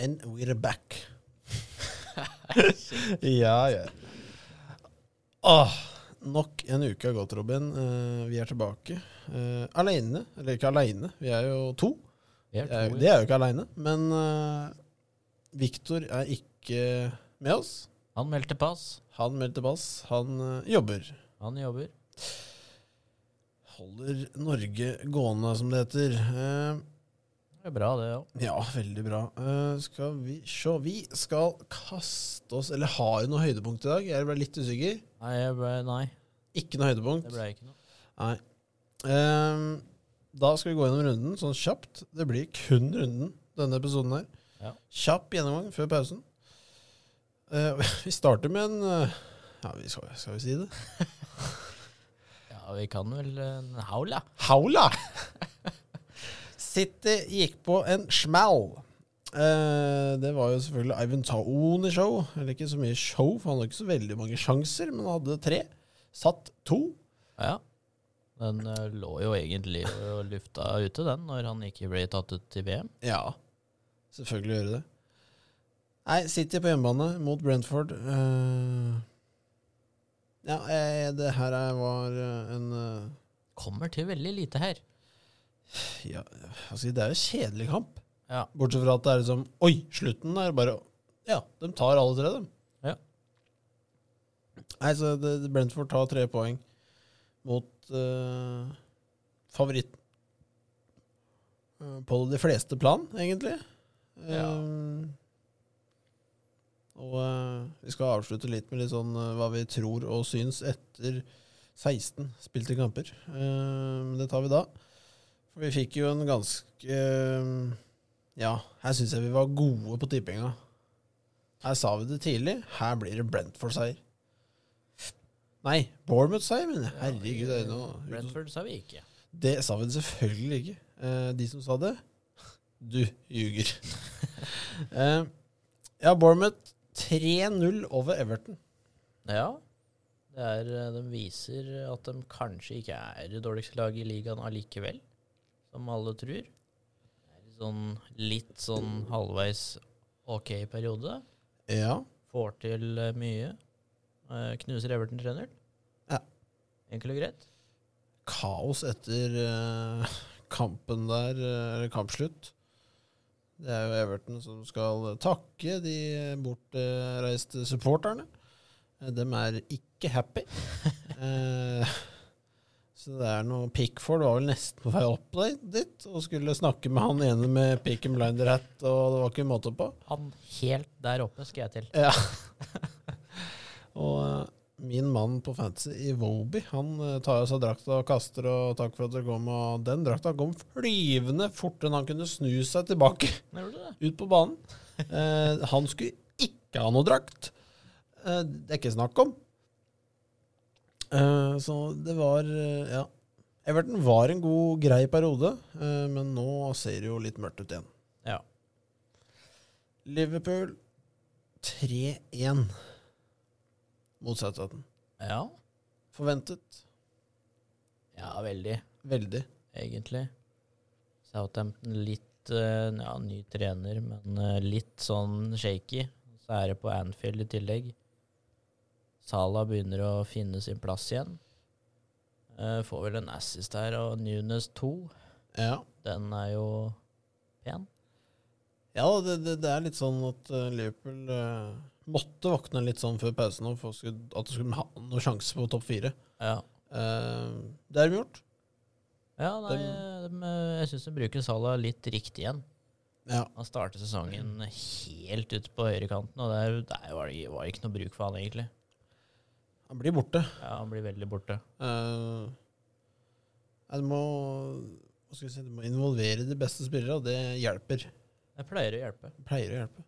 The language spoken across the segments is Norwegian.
And we're back. ja, ja. Åh, nok en uke har gått, Robin. Uh, vi er tilbake. Uh, aleine. Eller ikke aleine, vi er jo to. Er Det er, to, det er jo ikke aleine. Men uh, Viktor er ikke med oss. Han meldte pass. Han meldte pass. Han uh, jobber. Han jobber. Holder Norge gående, som det heter. Eh, Det er bra, det òg. Ja, veldig bra. Uh, skal vi se Vi skal kaste oss Eller har du noe høydepunkt i dag? Jeg ble litt usikker. Nei, ble, nei, Ikke noe høydepunkt. det ble ikke noe. Nei. Ehm, da skal vi gå gjennom runden sånn kjapt. Det blir kun runden, denne episoden her. Ja. Kjapp gjennomgang før pausen. Uh, vi starter med en uh, Ja, vi skal, skal vi si det? Ja, vi kan vel en Haula Haula! City gikk på en smell. Eh, det var jo selvfølgelig Ivan Taone-show. Eller ikke så mye show, for han hadde ikke så veldig mange sjanser, men han hadde tre. Satt to. Ja. Den eh, lå jo egentlig og lufta ute, den, når han ikke ble tatt ut til VM. Ja, selvfølgelig gjøre det. Nei, City på hjemmebane mot Brentford. Eh, ja, eh, det her er, var eh, en eh, Kommer til veldig lite her. Ja, altså, Det er jo kjedelig kamp. Ja. Bortsett fra at det er liksom Oi, slutten er bare Ja, de tar alle tre, dem. Ja. Nei, så det, Brentford tar tre poeng mot uh, favoritten. Eh, på de fleste plan, egentlig. Ja. Um, og uh, vi skal avslutte litt med litt sånn uh, hva vi tror og syns etter 16 spilte kamper. Men det tar vi da. For vi fikk jo en ganske eh, Ja, her syns jeg vi var gode på tippinga. Her sa vi det tidlig. Her blir det Brentford-seier. Nei, Bournemouth-seier, jeg. Herregud. Det, er noe, Brentford sa vi ikke. det sa vi selvfølgelig ikke. Eh, de som sa det, du ljuger. eh, ja, Bournemouth 3-0 over Everton. Ja. Det er, de viser at de kanskje ikke er det dårligste laget i ligaen allikevel, som alle tror. Sånn, litt sånn halvveis ok periode. Ja. Får til eh, mye. Eh, Knuser Everton 3-0. Ja. Enkelt og greit. Kaos etter eh, kampen der, eller kampslutt. Det er jo Everton som skal takke de bortreiste supporterne. De er ikke happy. Så det er noe Pickford var vel nesten på vei opp dit, og skulle snakke med han ene med pick and blinder hat, og det var ikke måte på. Han helt der oppe skal jeg til. Ja. og eh, min mann på Fantasy, i Woby, han eh, tar av seg drakta og kaster og takk for at dere kom. Og den drakta kom flyvende fortere enn han kunne snu seg tilbake ut på banen. Eh, han skulle ikke ha noe drakt. Eh, det er ikke snakk om. Eh, så det var eh, Ja. Everton var en god, grei periode, uh, men nå ser det jo litt mørkt ut igjen. Ja. Liverpool 3-1 mot Southampton. Ja. Forventet. ja, veldig, Veldig. egentlig. Southampton litt ja, ny trener, men litt sånn shaky. Så er det på Anfield i tillegg. Salah begynner å finne sin plass igjen. Uh, får vel en assist her, og Nunes 2. Ja. Den er jo pen. Ja, det, det, det er litt sånn at uh, Liverpool uh, måtte våkne litt sånn før pausen for skulle, at de skulle ha noen sjanse på topp fire. Ja. Det har de gjort. Ja, nei, de, jeg syns de bruker Salah litt riktig igjen. Ja. Han startet sesongen helt ute på høyrekanten, og der, der var, det, var det ikke noe bruk for han egentlig. Han blir borte. Ja, Han blir veldig borte. Uh, du må si, du må involvere de beste spillere, og det hjelper. Det pleier å hjelpe. Pleier å hjelpe.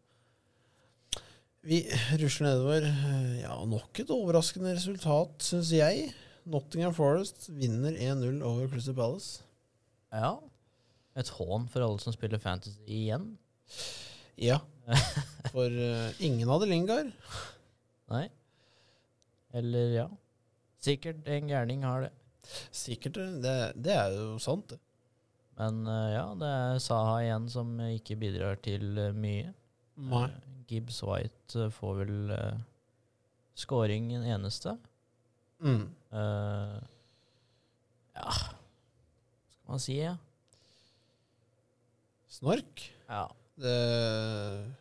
Vi rusler nedover. Ja, nok et overraskende resultat, syns jeg. Nottingham Forest vinner 1-0 over Crystal Palace. Ja. Et hån for alle som spiller fantasy igjen. Ja, for uh, ingen hadde Lingard. Nei. Eller, ja. Sikkert en gærning har det. Sikkert, det, det er jo sant, det. Men eh, ja, det er Saha igjen som ikke bidrar til eh, mye. Nei. Eh, Gibbs White får vel uh, scoring en eneste. Mm. Uh, ja skal man si, ja? Snork. Ja, Det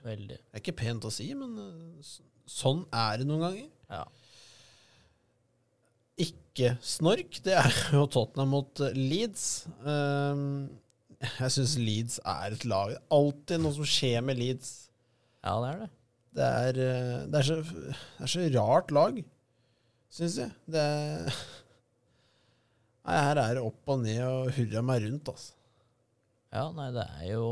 veldig. er ikke pent å si, men sånn er det noen ganger. Ja. Ikke snork, det er jo Tottenham mot eh, Leeds. Um, jeg syns Leeds er et lag. Det er alltid noe som skjer med Leeds. ja, det er det. Det er, eh, det er, så, det er så rart lag, syns jeg. Det er Nei, her er det opp og ned og hurra meg rundt, altså. Ja, nei, det er jo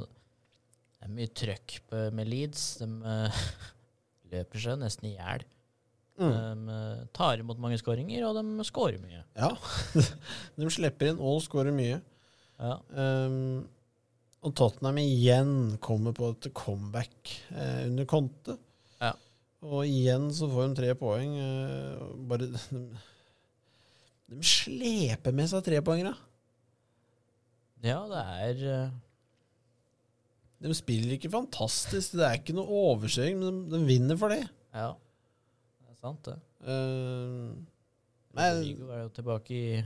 Det er mye trøkk med Leeds. De eh, løper seg nesten i hjel. Mm. De eh, tar imot mange skåringer, og de skårer mye. Ja. De slipper inn og skårer mye. Ja. Um, og Tottenham igjen kommer på et comeback eh, under Conte. Ja. Og igjen så får de tre poeng. Eh, bare de, de sleper med seg trepoengere. ja, det er uh... De spiller ikke fantastisk, det er ikke noe overkjøring, men de, de vinner for det. Ja, sant, det. Uh, men Rodrigo er jo tilbake i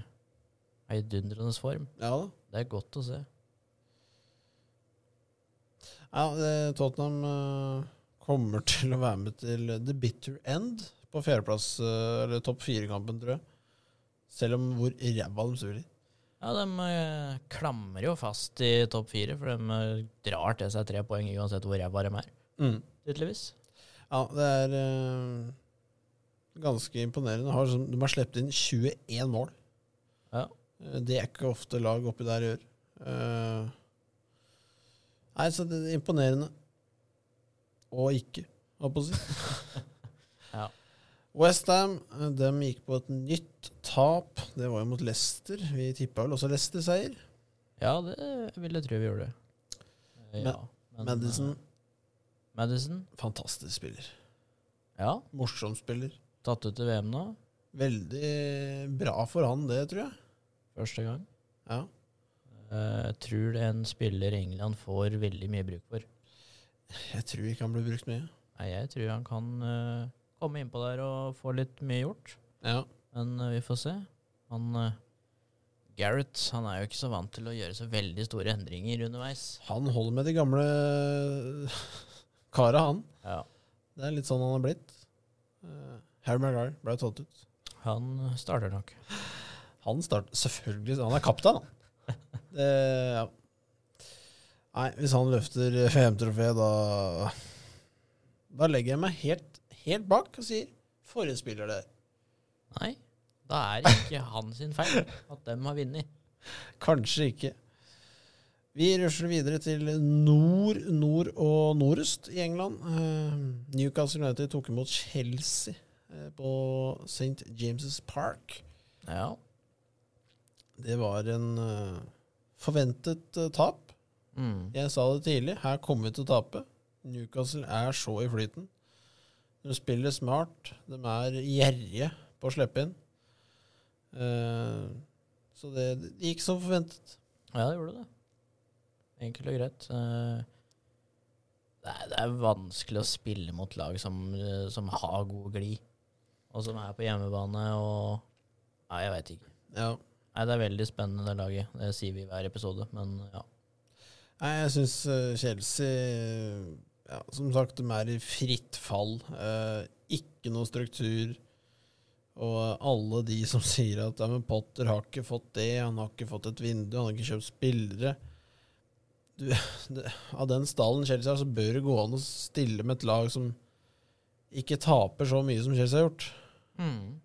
heidundrende form. ja da. Det er godt å se. Ja, Tottenham eh, kommer til å være med til the bitter end på fjerdeplass, eh, eller topp fire-kampen, tror jeg. Selv om hvor ræva de spiller. Ja, de eh, klamrer jo fast i topp fire, for de drar til seg tre poeng uansett hvor ræva de er, Mm. tydeligvis. Ja, det er ganske imponerende. Har, sånn- de har sluppet inn 21 mål. Ja. Eh, Det er ikke ofte lag oppi der gjør. Uh, nei, så det er imponerende. Og ikke, holdt på å si. Ja. Westham gikk på et nytt tap. Det var jo mot Leicester. Vi tippa vel også Leicester-seier. Ja, det vil jeg tro vi gjorde. Eh, Ja, men, Madison, eh, Madison, fantastisk spiller. ja. Morsom spiller. Tatt ut til VM nå, Veldig bra for han, det, tror jeg. første gang. Ja. Eh, Jeg tror det er en spiller England får veldig mye bruk for. Jeg tror ikke han blir brukt mye. Nei, jeg tror han kan eh, komme innpå der og få litt mye gjort. Ja. Men eh, vi får se. Han eh, Gareth han er jo ikke så vant til å gjøre så veldig store endringer underveis. Han holder med de gamle kara, han. Ja. Det er litt sånn han har blitt. Uh, Harry Maguire ble tatt ut. Han starter nok. Han starter selvfølgelig Han er kaptein, han. Det, ja. Nei, hvis han løfter VM-trofeet, da Da legger jeg meg helt, helt bak og sier forrige spiller der. Nei, da er ikke han sin feil at dem har vunnet. Kanskje ikke. Vi rusler videre til nord, nord og nordøst i England. Eh, Newcastle United tok imot Chelsea på St. James' Park. Ja. Det var en eh, forventet eh, tap. Mm. Jeg sa det tidlig, her kommer vi til å tape. Newcastle er så i flyten. De spiller smart, de er gjerrige på å slippe inn. Eh, så det, det gikk som forventet. Ja, det gjorde det. Enkelt og greit. Eh, Det er, det er vanskelig å spille mot lag som, eh, som har god glid, og som er på hjemmebane og Nei, jeg veit ikke. Ja. Nei, Det er veldig spennende, det laget. Det sier vi i hver episode, men ja. Nei, jeg syns Chelsea ja, Som sagt, de er i fritt fall. Eh, ikke noe struktur. Og alle de som sier at ja, men Potter har ikke fått det, han har ikke fått et vindu, han har ikke kjøpt spillere du, det, Av den stallen Chelsea har, så bør det gå an å stille med et lag som ikke taper så mye som Chelsea har gjort. Mm.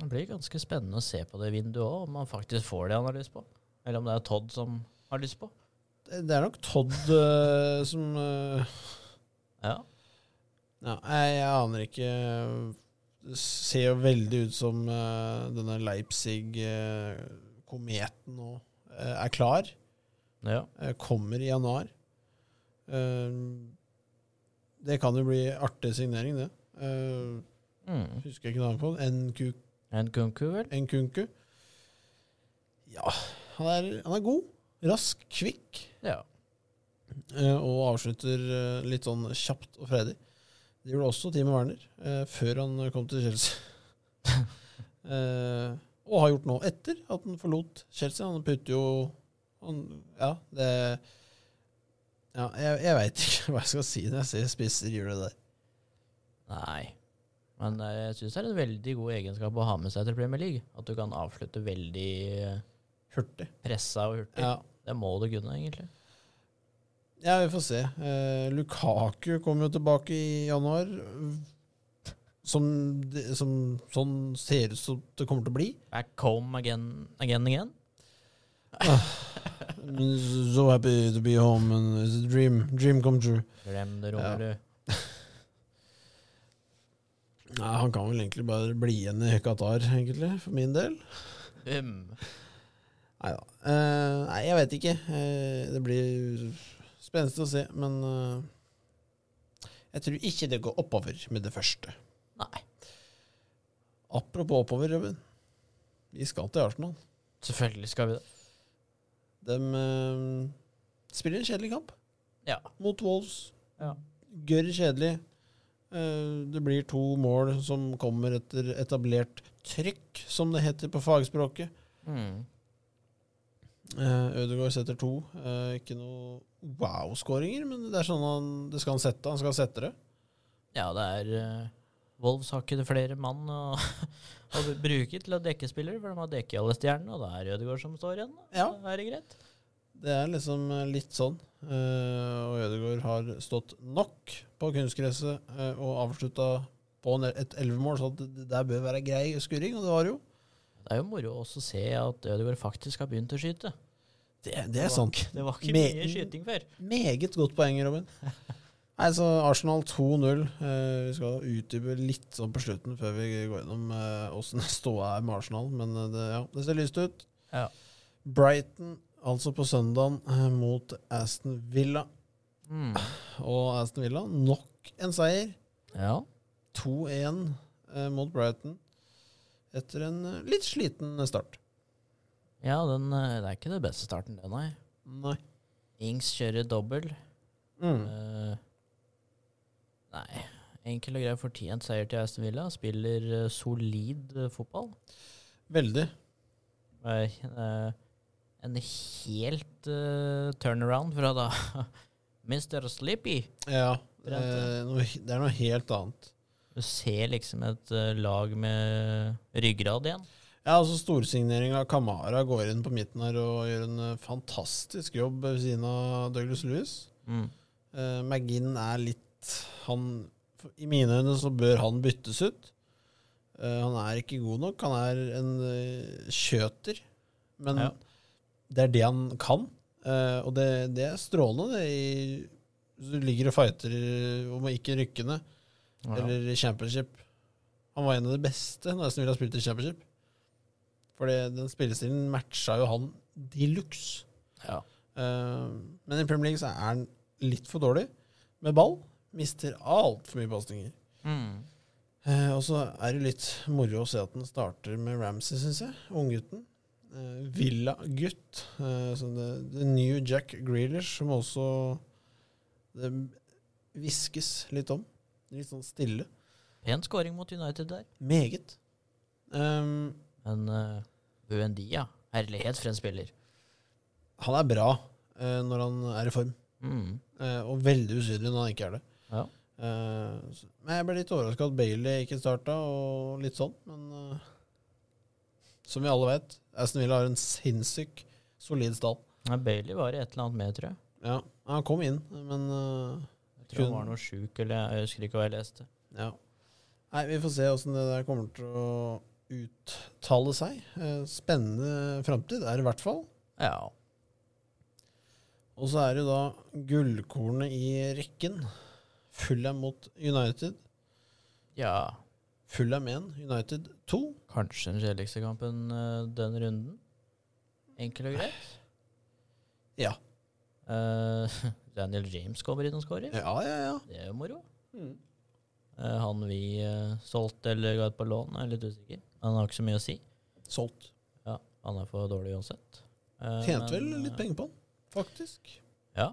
Det blir ganske spennende å se på det vinduet òg, om han faktisk får det han har lyst på. Eller om det er Todd som har lyst på. Det, det er nok Todd uh, som uh, Ja. Ja, jeg, jeg aner ikke. Det ser jo veldig ut som uh, denne Leipzig-kometen nå er klar. ja. kommer i januar. Det kan jo bli artig signering, det. Eh, Mm. husker jeg ikke navnet på. NQ En vel? Nkunku. Ja, han er, han er god. Rask, kvikk. Ja. Uh, og avslutter uh, litt sånn kjapt og freidig. Det gjorde også Timo Werner før han kom til Chelsea. og har gjort nå etter at han forlot Chelsea. Han putter jo han, Ja, det Ja, jeg, jeg veit ikke hva jeg skal si når jeg ser spisser gjøre det der. Nei. Men eh, jeg syns det er en veldig god egenskap å ha med seg til Premier League. At du kan avslutte veldig eh, Hurtig. pressa og hurtig. Ja. Det må du kunne, egentlig. ja, vi får se. Eh, Lukaku kommer jo tilbake i januar. Som, som sånn ser ut som det kommer til å bli. Back home again, again, again. So happy to be home and it's a dream, dream come true. Glem det, Ja. Nei, han kan vel egentlig bare bli igjen i Qatar, egentlig, for min del. Bum. Nei da. Uh, nei, jeg vet ikke. Uh, det blir spennende å se, men uh, jeg tror ikke det går oppover med det første. Nei, Apropos oppover, Robin. Vi skal til Arsenal. selvfølgelig skal vi det. De spiller en kjedelig kamp Ja. mot Wolves. Ja. Gørr kjedelig. Eh, det blir to mål som kommer etter etablert trykk, som det heter på fagspråket. Mm. Uh, Ødegaard setter to. Eh, ikke noe wow-skåringer, men det er sånn han, det skal han sette. Han skal sette det. Ja, det er Wolves har ikke flere mann å, å bruke til å dekke spillere, for de har dekket alle stjernene, og det er Ødegaard som står igjen. Da. Ja. Da er det greit. Det er liksom eh, litt sånn. Eh, og Ødegaard har stått nok på kunstgresset eh, og avslutta på et elvemål, så det der bør være grei skurring, og det var det jo. Det er jo moro også å se at Ødegaard faktisk har begynt å skyte. Det, det er sant. Det var ikke Me- mye skyting før. Meget godt poeng, Robin. Nei, så Arsenal 2-0. Eh, vi skal utdype litt sånn på slutten før vi går gjennom eh, det ståa er med Arsenal, men det, ja, det ser lyst ut. Ja. Brighton, altså på søndagen, eh, mot Aston Villa. Mm. Og Aston Villa, nok en seier. Ja. 2-1 eh, mot Brighton etter en eh, litt sliten start. ja, den, det er ikke det beste starten, det, nei. Nei. Ings kjører dobbel. Mm. Uh, nei. Enkel og grei fortjent seier til Aston Villa. Spiller solid fotball. Veldig. Uh, eh, en helt uh, turnaround fra da Mr. Sleepy. Ja. Eh, noe, det er noe helt annet. Du ser liksom et uh, lag med ryggrad igjen. Ja, altså Storsignering av Kamara går inn på midten her og gjør en uh, fantastisk jobb ved siden av Douglas Lewis. Mm. Uh, McGinn er litt han, I mine øyne så bør han byttes ut. Han er ikke god nok. Han er en kjøter. Men Ja. Det er det han kan. Uh, og det, det er strålende. Det i, du ligger og fighter om ikke rykke ned, Ja. eller championship. Han var en av de beste når ville ha spilt i championship. For den spillestilen matcha jo han de luxe. Ja. Uh, men i Premier League så er han litt for dårlig med ball. Mister altfor mye pasninger. Mm. Uh, og så er det litt moro å se at han starter med Ramsey, syns jeg. Unggutten. Eh, Villa-gutt. Det new Jack Grealish, som også det hviskes litt om. Litt sånn stille. Pen skåring mot United der. Meget. Um, Men uh, Buendia, herlighet for en spiller. han er bra uh, når han er i form, Mm. Uh, og veldig usynlig når han ikke er det. Ja. Uh, men jeg ble litt overraska at Bailey ikke starta, og litt sånn. Men eh, som vi alle vet, Aston Villa har en sinnssyk solid stall. Ja, Bailey var i et eller annet med, tror jeg. Ja, han kom inn, men uh, Jeg tror han var noe sjuk, eller jeg husker ikke hva jeg leste. ja. Nei, vi får se åssen det der kommer til å uttale seg. Eh, spennende framtid er det i hvert fall. Ja. Og så er det jo da gullkornet i rekken. Fulham mot United. ja. Fulham 1, United 2. Kanskje den kjedeligste kampen uh, den runden. Enkel og greit. Ja. Uh, Daniel James kommer inn og scorer. Ja, ja, ja. Det er jo moro. Mm. Uh, han vi uh, solgte eller ga ut på lån, er litt usikker. Han har ikke så mye å si. Solgt. Ja, Han er for dårlig uansett. Eh, Tjente vel litt eh, penger på han, faktisk. Ja.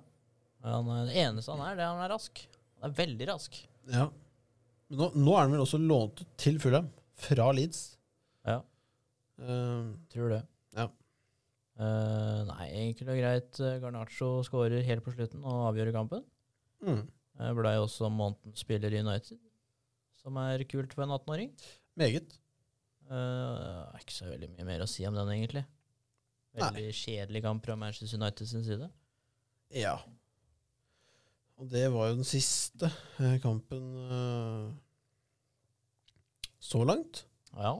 Han er, det eneste han er, det er han er rask. Han er veldig rask. Ja. Men nå, nå er han vel også lånt ut til Fulham, fra Leeds. Ja. Uh, Tror det. Ja. Uh, nei, enkelt og greit. eh, Garnaccio skårer helt på slutten og avgjør kampen. mm. Uh, Blei også månedens spiller i United, som er kult for en 18-åring. Meget. Uh, er ikke så veldig mye mer å si om den, egentlig. Veldig kjedelig kamp fra Manchester United sin side. Ja. Og det var jo den siste eh, kampen eh, så langt. Ja.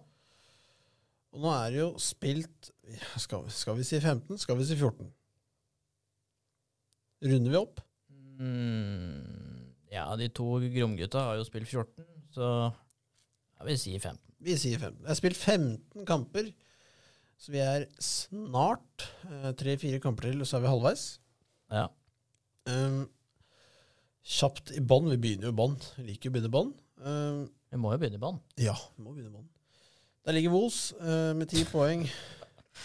Og nå er det jo spilt skal, skal vi si 15? Skal vi si 14? Runder vi opp? Mm, ja, de to Grom-gutta har jo spilt 14, så ja, vi sier 15. Vi sier 15. Jeg har spilt 15 kamper, så vi er snart tre-fire kamper til, og så er vi halvveis. Ja. Um, kjapt i bånn. Vi begynner jo i bånn. Liker å begynne i bånn. Uh, Vi må jo begynne i bånn. ja, vi må begynne i bånn. Der ligger Vos uh, med 10 poeng.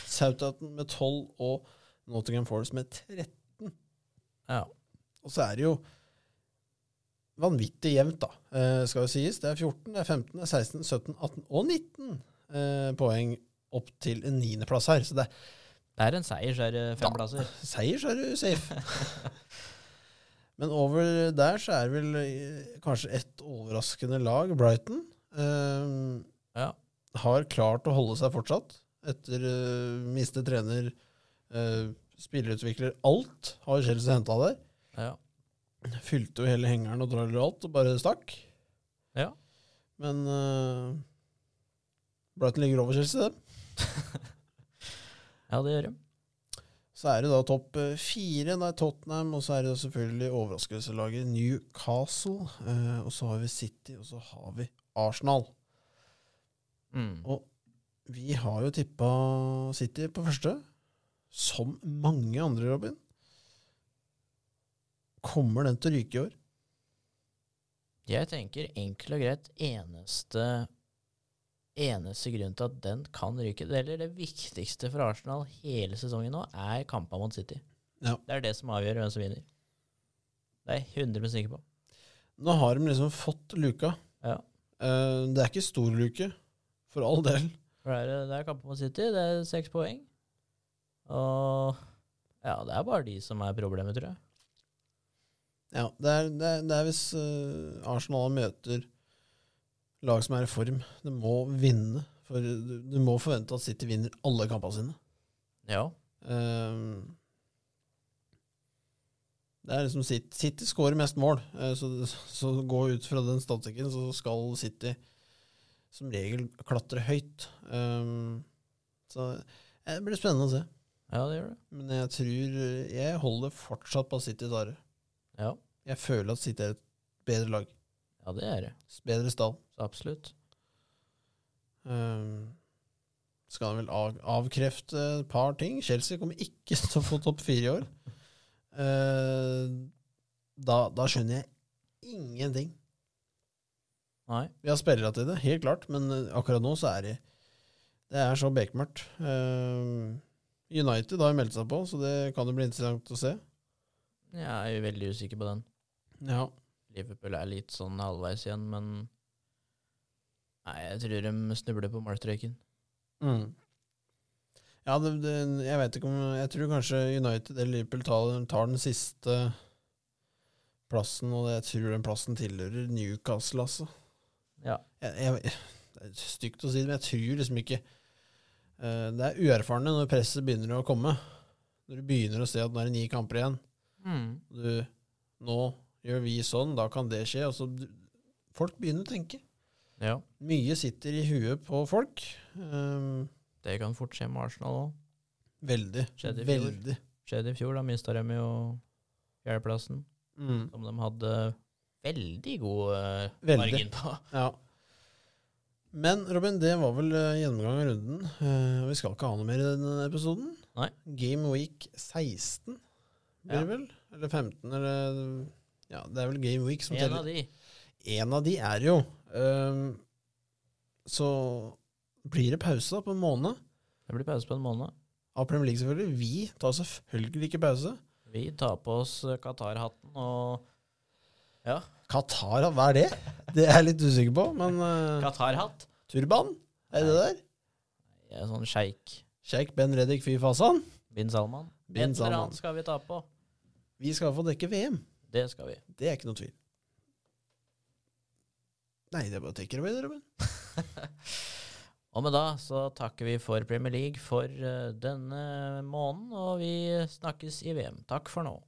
Southampton med 12 og Nottingham Forest med 13. Ja. Og så er det jo vanvittig jevnt, da, uh, skal jo sies. Det er 14, det er 15, det er 16, 17, 18 og 19 eh, poeng opp til en niendeplass her. Så det er Det er en seier, så er det fem Da. plasser. seier, så er du safe. Men over der så er vel eh, kanskje ett overraskende lag, Brighton. eh, Ja. har klart å holde seg fortsatt etter uh, miste trener, uh, spillerutvikler. Alt har Chelsea henta der. Ja. Fylte jo hele hengeren og traller og alt, og bare stakk. Ja. Men uh, Brighton ligger over Chelsea, det. ja, det gjør de. Så er det da topp eh, fire. Det er Tottenham, og så er det selvfølgelig overraskelseslaget Newcastle. eh, og så har vi City, og så har vi Arsenal. Mm. Og vi har jo tippa City på første, som mange andre, Robin. Kommer den til å ryke i år? Jeg tenker enkelt og greit eneste Eneste grunn til at den kan ryke, eller det viktigste for Arsenal hele sesongen nå, er kampene mot City. Ja. Det er det som avgjør hvem som vinner. Det er jeg 100 sikker på. Nå har de liksom fått luka. Ja. Eh, det er ikke stor luke, for all del. For det er, det er kamper mot City, det er seks poeng. Og ja, det er bare de som er problemet, tror jeg. Ja, det er, det er, det er hvis eh, Arsenal møter lag som er i form. Det må vinne. For du, du må forvente at City vinner alle kampene sine. Ja. Um, det er liksom City, City skårer mest mål, eh, så, så gå ut fra den statistikken, så skal City som regel klatre høyt. Um, så eh, det blir spennende å se. Ja, det gjør det. Men jeg tror Jeg holder fortsatt på City tar det. Ja, Jeg føler at City er et bedre lag. Ja det er det. Bedre stall. Så absolutt. Um, skal han vel av, avkrefte et par ting. Chelsea kommer ikke til å få topp fire i år. Uh, da, da skjønner jeg ingenting. Nei. Vi har spillere til det, helt klart, men eh, akkurat nå så er det Det er så bekmørkt. Uh, United har jo meldt seg på, så det kan jo bli interessant å se. Jeg er jo veldig usikker på den. Ja. Liverpool er litt sånn halvveis igjen, men Nei, jeg tror de snubler på målstreken. Mm. Ja, det, det, jeg vet ikke om Jeg tror kanskje United eller Liverpool tar, tar den siste plassen, og jeg tror den plassen tilhører Newcastle, altså. Ja. Jeg, jeg, det er stygt å si det, men jeg tror liksom ikke eh, Det er uerfarne når presset begynner å komme. Når du begynner å se at nå er det ni kamper igjen. Mm. Du, nå gjør vi sånn, da kan det skje. Altså, folk begynner å tenke. Ja. Mye sitter i huet på folk. Um, Det kan fort skje med Arsenal òg. veldig. Skjedde i fjor. Veldig. Skjedde i fjor, da mista de jo fjerdeplassen, Mm. som de hadde veldig god uh, Veldig. margin på. Ja. Men Robin, det var vel uh, gjennomgang av runden. Uh, vi skal ikke ha noe mer i denne episoden. Nei. Game week 16 blir Ja. det vel? Eller 15, eller Ja, det er vel game week som En av de. En av de er jo Um, Så blir det pause da, på en måned Det blir pause på en måned. av Premier League, selvfølgelig. Vi tar selvfølgelig ikke pause. Vi tar på oss Qatar-hatten og Ja, Qatar, hva er det? Det er jeg litt usikker på, men uh, Qatar-hatt. turban? Er det det der? Jeg er sånn sjeik. Sjeik Ben Reddik Fy Fasan? Bin Salman. Bin Salman. skal vi ta på. Vi skal få dekke VM. Det skal vi. Det er ikke noe tvil. Nei, det er bare å take it away, Robin. Og med da så takker vi for Premier League for eh, denne måneden, og vi snakkes i VM. Takk for nå.